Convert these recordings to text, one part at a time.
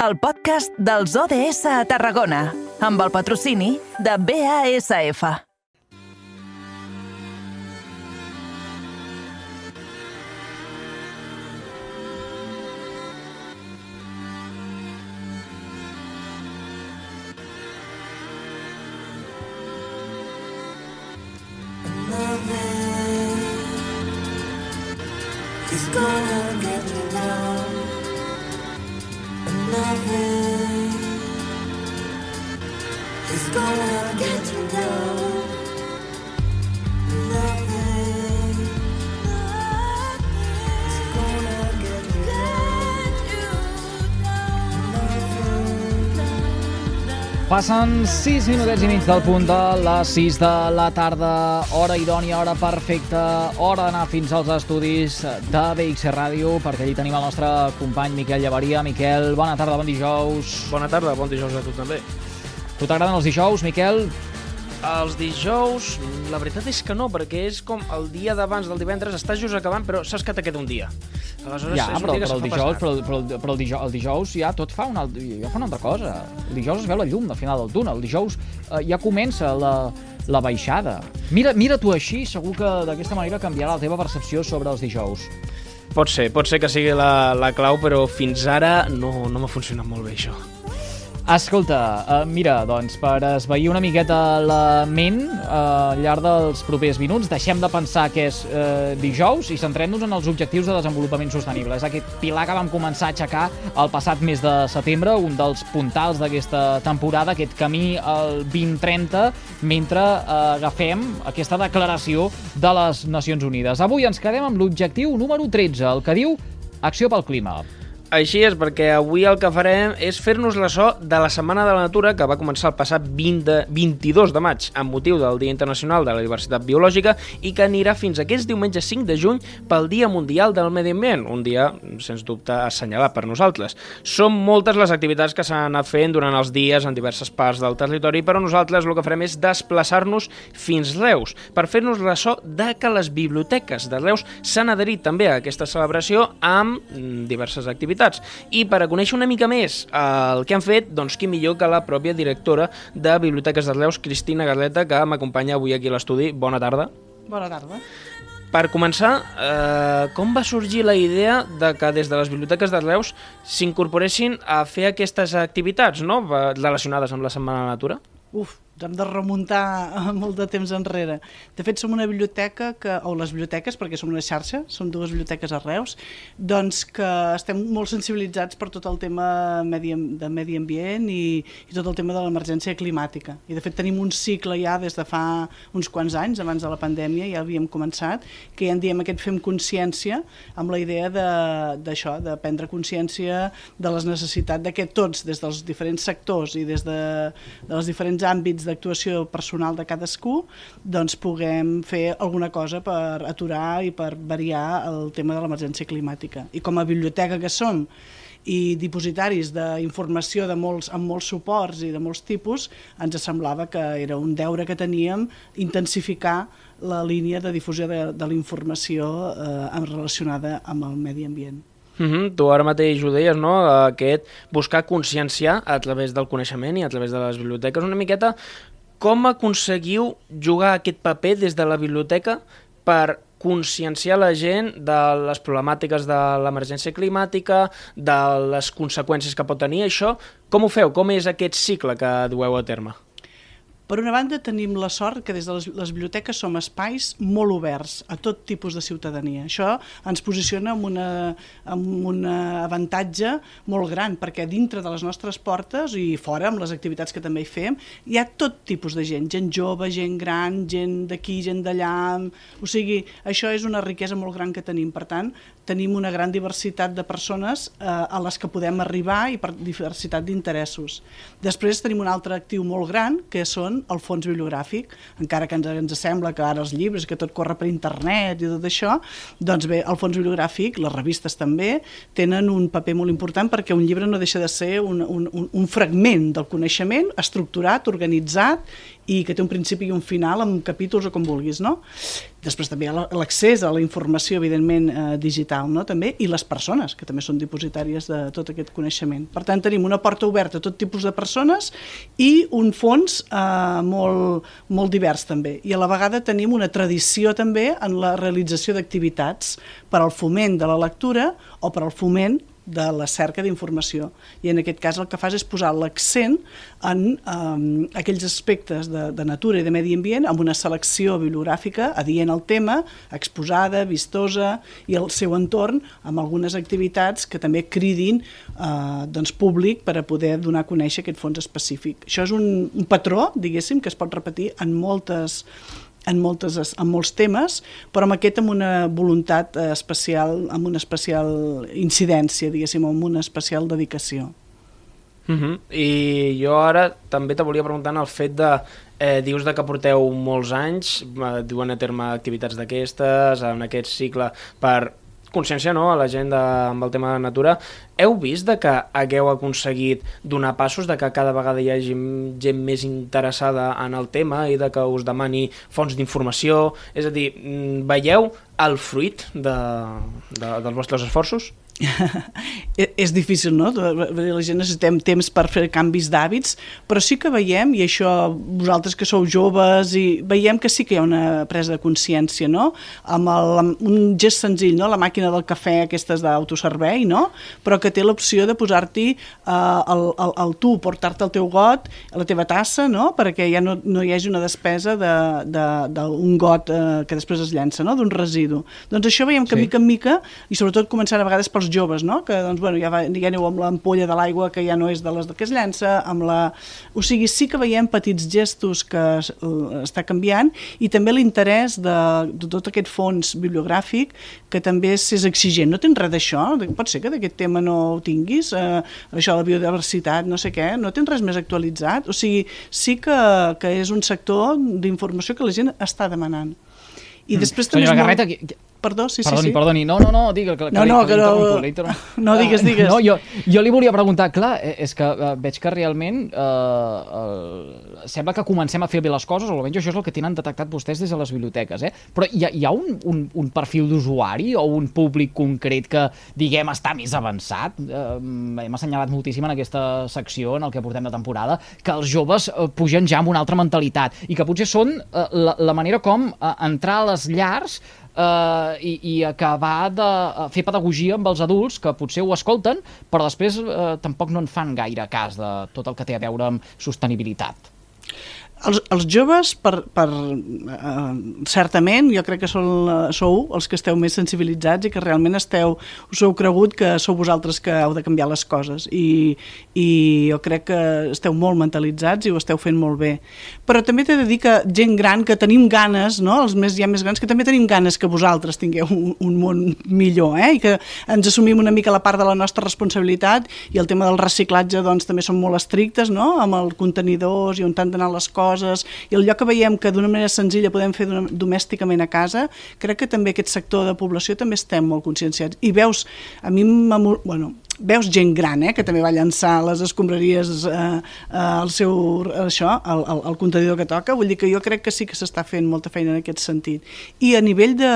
el podcast dels ODS a Tarragona, amb el patrocini de BASF. It's gonna get me down. Nothing is gonna get you down. Passen 6 minutets i mig del punt de les 6 de la tarda, hora idònia, hora perfecta, hora d'anar fins als estudis de BXC Ràdio, perquè allí tenim el nostre company Miquel Llevaria. Miquel, bona tarda, bon dijous. Bona tarda, bon dijous a tu també. Tu t'agraden els dijous, Miquel? Els dijous, la veritat és que no, perquè és com el dia d'abans del divendres, està just acabant, però saps que te queda un dia. Aleshores, Ja, és un però, dia però, el dijous, però, però, però el, dijous, el dijous ja tot fa una, ja fa una altra cosa. El dijous es veu la llum al final del túnel. El dijous eh, ja comença la, la baixada. Mira, mira tu així, segur que d'aquesta manera canviarà la teva percepció sobre els dijous. Pot ser, pot ser que sigui la, la clau, però fins ara no, no m'ha funcionat molt bé això. Escolta, uh, mira, doncs, per esvair una miqueta la ment uh, al llarg dels propers minuts, deixem de pensar que és uh, dijous i centrem-nos en els objectius de desenvolupament sostenible. És aquest pilar que vam començar a aixecar el passat mes de setembre, un dels puntals d'aquesta temporada, aquest camí al 2030, mentre uh, agafem aquesta declaració de les Nacions Unides. Avui ens quedem amb l'objectiu número 13, el que diu Acció pel clima. Així és, perquè avui el que farem és fer-nos ressò de la Setmana de la Natura, que va començar el passat 20 de, 22 de maig, amb motiu del Dia Internacional de la Diversitat Biològica, i que anirà fins aquest diumenge 5 de juny pel Dia Mundial del Medi Ambient, un dia, sens dubte, assenyalat per nosaltres. Són moltes les activitats que s'han anat fent durant els dies en diverses parts del territori, però nosaltres el que farem és desplaçar-nos fins Reus, per fer-nos ressò de que les biblioteques de Reus s'han adherit també a aquesta celebració amb diverses activitats. I per a conèixer una mica més eh, el que han fet, doncs qui millor que la pròpia directora de Biblioteques de Reus, Cristina Garleta, que m'acompanya avui aquí a l'estudi. Bona tarda. Bona tarda. Per començar, eh, com va sorgir la idea de que des de les biblioteques de Reus s'incorporessin a fer aquestes activitats no? Relacionades amb la Setmana de la Natura? Uf, hem de remuntar a molt de temps enrere. De fet, som una biblioteca, que, o les biblioteques, perquè som una xarxa, som dues biblioteques a Reus, doncs que estem molt sensibilitzats per tot el tema medi, de medi ambient i, i tot el tema de l'emergència climàtica. I de fet tenim un cicle ja des de fa uns quants anys, abans de la pandèmia, ja havíem començat, que ja en diem aquest Fem Consciència, amb la idea de- d'això, de, de prendre consciència de les necessitats de que tots, des dels diferents sectors i des de, de les diferents àmbits d'actuació personal de cadascú, doncs puguem fer alguna cosa per aturar i per variar el tema de l'emergència climàtica. I com a biblioteca que som, i dipositaris d'informació de molts, amb molts suports i de molts tipus, ens semblava que era un deure que teníem intensificar la línia de difusió de, de la informació eh, relacionada amb el medi ambient. Mm -hmm, tu ara mateix ho deies, no? Aquest buscar conscienciar a través del coneixement i a través de les biblioteques una miqueta com aconseguiu jugar aquest paper des de la biblioteca per conscienciar la gent de les problemàtiques de l'emergència climàtica, de les conseqüències que pot tenir això. Com ho feu? Com és aquest cicle que dueu a terme? Per una banda, tenim la sort que des de les, les biblioteques som espais molt oberts a tot tipus de ciutadania. Això ens posiciona amb, una, amb un avantatge molt gran, perquè dintre de les nostres portes i fora, amb les activitats que també hi fem, hi ha tot tipus de gent, gent jove, gent gran, gent d'aquí, gent d'allà... O sigui, això és una riquesa molt gran que tenim. Per tant, tenim una gran diversitat de persones eh, a les que podem arribar i per diversitat d'interessos. Després tenim un altre actiu molt gran, que són el fons bibliogràfic, encara que ens, ens sembla que ara els llibres, que tot corre per internet i tot això, doncs bé, el fons bibliogràfic, les revistes també, tenen un paper molt important perquè un llibre no deixa de ser un, un, un, fragment del coneixement estructurat, organitzat i que té un principi i un final amb capítols o com vulguis, no? Després també l'accés a la informació, evidentment, eh, digital, no? també, i les persones, que també són dipositàries de tot aquest coneixement. Per tant, tenim una porta oberta a tot tipus de persones i un fons eh, molt, molt divers també. I a la vegada tenim una tradició també en la realització d'activitats per al foment de la lectura o per al foment de la cerca d'informació. I en aquest cas el que fas és posar l'accent en um, aquells aspectes de, de natura i de medi ambient amb una selecció bibliogràfica adient al tema, exposada, vistosa i el seu entorn amb algunes activitats que també cridin eh, doncs, públic per a poder donar a conèixer aquest fons específic. Això és un, un patró, diguéssim, que es pot repetir en moltes en, moltes, en molts temes, però amb aquest amb una voluntat eh, especial, amb una especial incidència, diguéssim, amb una especial dedicació. Uh -huh. I jo ara també te volia preguntar en el fet de... Eh, dius de que porteu molts anys eh, duen a terme activitats d'aquestes en aquest cicle per consciència no, a la gent de, amb el tema de la natura. Heu vist de que hagueu aconseguit donar passos, de que cada vegada hi hagi gent més interessada en el tema i de que us demani fonts d'informació? És a dir, veieu el fruit de, de, dels vostres esforços? E- és difícil, no? La gent necessitem temps per fer canvis d'hàbits, però sí que veiem, i això vosaltres que sou joves, i veiem que sí que hi ha una presa de consciència, no? Amb, el, un gest senzill, no? La màquina del cafè, aquestes d'autoservei, no? Però que té l'opció de posar-t'hi uh, el, el, el tu, portar-te el teu got, la teva tassa, no? Perquè ja no, no hi hagi una despesa d'un got uh, que després es llença, no? D'un residu. Doncs això veiem que Sí. sí. mica en mica, i sobretot començant a vegades pels joves, no? que doncs, bueno, ja, va, ja aneu amb l'ampolla de l'aigua que ja no és de les que es llença, amb la... o sigui, sí que veiem petits gestos que es- està canviant i també l'interès de, de tot aquest fons bibliogràfic que també és, exigent. No tens res d'això? Pot ser que d'aquest tema no ho tinguis? Eh, això de la biodiversitat, no sé què, no tens res més actualitzat? O sigui, sí que, que és un sector d'informació que la gent està demanant. I després també Senyora molt- Garreta, qui- Perdó, sí, perdoni, sí, sí. perdoni. No, no, no, digue que, que No, li- no, que que no- interrompo, no, digues, digues. No, jo, jo li volia preguntar, clar, eh, és que eh, veig que realment eh, eh, sembla que comencem a fer bé les coses, o almenys això és el que tenen detectat vostès des de les biblioteques, eh? Però hi ha, hi ha un, un, un perfil d'usuari o un públic concret que, diguem, està més avançat? Eh, hem assenyalat moltíssim en aquesta secció, en el que portem de temporada, que els joves eh, pugen ja amb una altra mentalitat i que potser són eh, la, la manera com eh, entrar a les llars eh, i, i acabar de eh, fer pedagogia amb els adults que potser ho escolten, però després eh, tampoc no en fan gaire cas de tot el que té a veure amb sostenibilitat. Els, els joves, per, per, eh, certament, jo crec que són, eh, sou els que esteu més sensibilitzats i que realment esteu, us heu cregut que sou vosaltres que heu de canviar les coses i, i jo crec que esteu molt mentalitzats i ho esteu fent molt bé. Però també t'he de dir que gent gran, que tenim ganes, no? els més ja més grans, que també tenim ganes que vosaltres tingueu un, un món millor eh? i que ens assumim una mica la part de la nostra responsabilitat i el tema del reciclatge doncs també són molt estrictes no? amb els contenidors i on han d'anar les coses i el lloc que veiem que d'una manera senzilla podem fer domèsticament a casa crec que també aquest sector de població també estem molt conscienciats. I veus, a mi bueno, veus gent gran eh, que també va llançar les escombraries eh, eh, al seu, això, al, al, al contenidor que toca, vull dir que jo crec que sí que s'està fent molta feina en aquest sentit. I a nivell de,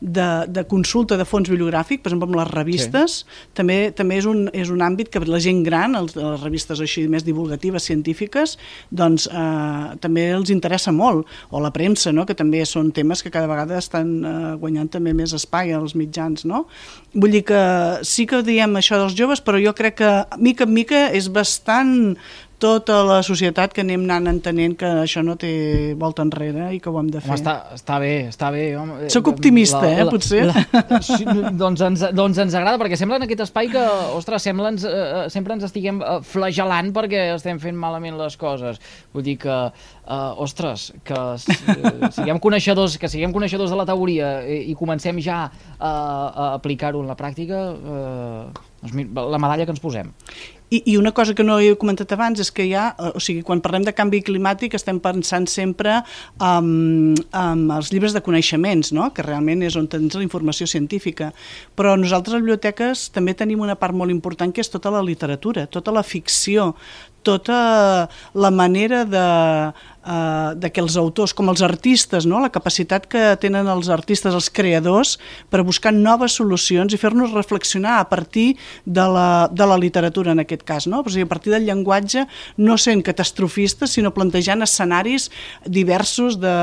de, de consulta de fons bibliogràfic, per exemple amb les revistes, sí. també, també és, un, és un àmbit que la gent gran, els, les revistes així més divulgatives, científiques, doncs eh, també els interessa molt, o la premsa, no? que també són temes que cada vegada estan eh, guanyant també més espai als mitjans, no? Vull dir que sí que diem això dels joves, però jo crec que mica en mica és bastant tota la societat que anem anant entenent que això no té volta enrere i que ho hem de fer. Home, està, està bé, està bé. Home. Sóc optimista, eh, potser. La, sí, doncs, ens, doncs ens agrada, perquè sembla en aquest espai que, ostres, sembla ens, eh, sempre ens estiguem eh, flagelant perquè estem fent malament les coses. Vull dir que, eh, ostres, que eh, siguem coneixedors, que siguem coneixedors de la teoria i, i comencem ja a, a aplicar-ho en la pràctica, eh, doncs, la medalla que ens posem. I, I una cosa que no he comentat abans és que ja, eh, o sigui, quan parlem de canvi climàtic estem pensant sempre en, en els llibres de coneixements, no? que realment és on tens la informació científica. Però nosaltres a biblioteques també tenim una part molt important que és tota la literatura, tota la ficció, tota la manera de, uh, de que els autors, com els artistes, no? la capacitat que tenen els artistes, els creadors, per buscar noves solucions i fer-nos reflexionar a partir de la, de la literatura, en aquest cas. No? O sigui, a partir del llenguatge, no sent catastrofistes, sinó plantejant escenaris diversos de,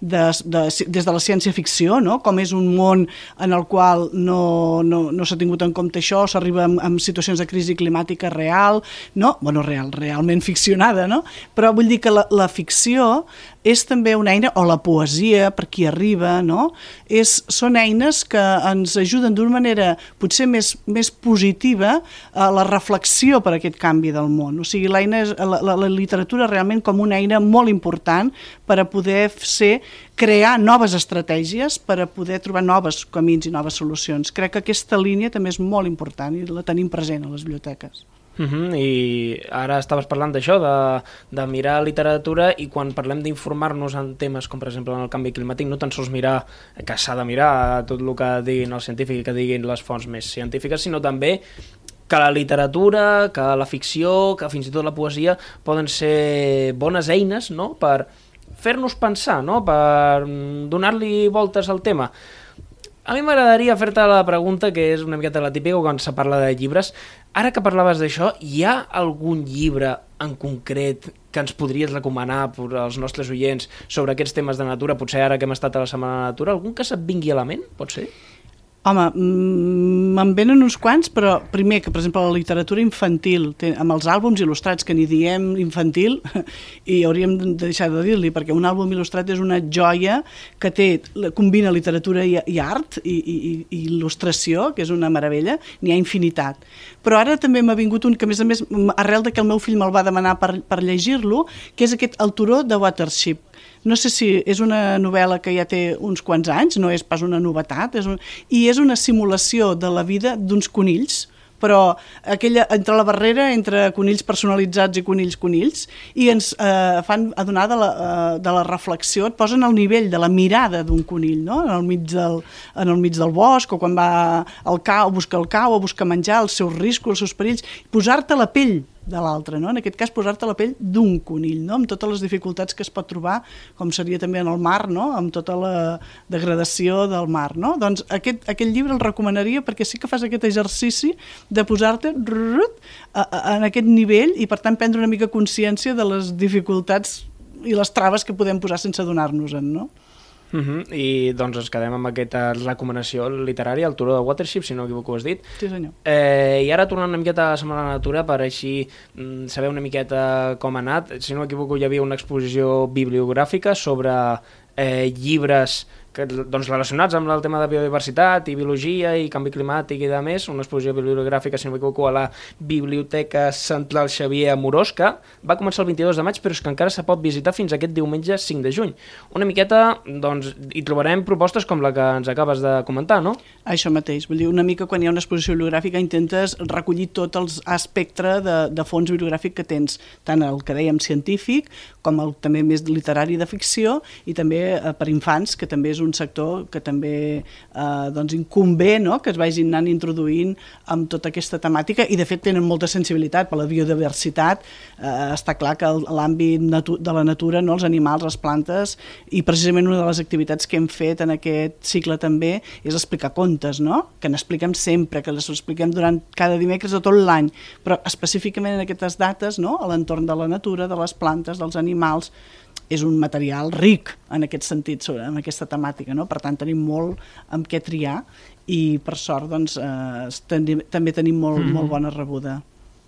de, de, des de la ciència-ficció, no? com és un món en el qual no, no, no s'ha tingut en compte això, s'arriba en, en situacions de crisi climàtica real, no? bueno, real, realment ficcionada, no? però vull dir que la, la ficció és també una eina, o la poesia, per qui arriba, no? És, són eines que ens ajuden d'una manera potser més, més positiva a la reflexió per aquest canvi del món. O sigui, l'eina la, la, la literatura realment com una eina molt important per a poder ser crear noves estratègies per a poder trobar noves camins i noves solucions. Crec que aquesta línia també és molt important i la tenim present a les biblioteques. Uh -huh, I ara estaves parlant d'això, de, de mirar literatura i quan parlem d'informar-nos en temes com per exemple en el canvi climàtic no tan sols mirar que s'ha de mirar tot el que diguin els científics i que diguin les fonts més científiques, sinó també que la literatura, que la ficció, que fins i tot la poesia poden ser bones eines no? per fer-nos pensar, no? per donar-li voltes al tema. A mi m'agradaria fer-te la pregunta, que és una miqueta la típica quan se parla de llibres. Ara que parlaves d'això, hi ha algun llibre en concret que ens podries recomanar per als nostres oients sobre aquests temes de natura, potser ara que hem estat a la Setmana de Natura, algun que se't vingui a la ment, pot ser? Home, mm, me'n venen uns quants, però primer que, per exemple, la literatura infantil, amb els àlbums il·lustrats, que n'hi diem infantil, i hauríem de deixar de dir-li, perquè un àlbum il·lustrat és una joia que té, combina literatura i, i art i, i, i il·lustració, que és una meravella, n'hi ha infinitat. Però ara també m'ha vingut un que, a més a més, arrel de que el meu fill me'l va demanar per, per llegir-lo, que és aquest El turó de Watership, no sé si és una novel·la que ja té uns quants anys, no és pas una novetat, és un... i és una simulació de la vida d'uns conills, però aquella, entre la barrera entre conills personalitzats i conills conills i ens eh, fan adonar de la, eh, de la reflexió, et posen al nivell de la mirada d'un conill, no? en, el mig del, en el mig del bosc o quan va al cau, a buscar el cau, a buscar menjar, els seus riscos, els seus perills, posar-te la pell de l'altre, no? en aquest cas posar-te la pell d'un conill, no? amb totes les dificultats que es pot trobar, com seria també en el mar, no? amb tota la degradació del mar. No? Doncs aquest, aquest llibre el recomanaria perquè sí que fas aquest exercici de posar-te en aquest nivell i per tant prendre una mica consciència de les dificultats i les traves que podem posar sense adonar-nos-en. No? Uh -huh. I doncs ens quedem amb aquesta recomanació literària, el Turó de Watership, si no m'equivoco ho has dit. Sí, senyor. Eh, I ara tornant una miqueta a la Setmana de la Natura per així mm, saber una miqueta com ha anat. Si no m'equivoco hi havia una exposició bibliogràfica sobre eh, llibres que, doncs, relacionats amb el tema de biodiversitat i biologia i canvi climàtic i de més, una exposició bibliogràfica, si no m'equivoco, a la Biblioteca Central Xavier Amorós, que va començar el 22 de maig, però és que encara se pot visitar fins aquest diumenge 5 de juny. Una miqueta, doncs, hi trobarem propostes com la que ens acabes de comentar, no? Això mateix, vull dir, una mica quan hi ha una exposició bibliogràfica intentes recollir tot el espectre de, de fons bibliogràfic que tens, tant el que dèiem científic, com el també més literari de ficció, i també eh, per infants, que també és un sector que també eh, doncs inconvé no? que es vagin anant introduint amb tota aquesta temàtica i de fet tenen molta sensibilitat per la biodiversitat, eh, està clar que l'àmbit de la natura, no? els animals, les plantes, i precisament una de les activitats que hem fet en aquest cicle també és explicar contes, no? que n'expliquem sempre, que les expliquem durant cada dimecres de tot l'any, però específicament en aquestes dates, no? a l'entorn de la natura, de les plantes, dels animals, és un material ric en aquest sentit, sobre, en aquesta temàtica, no? per tant tenim molt amb què triar i per sort doncs, eh, tenim, també tenim molt, molt bona rebuda.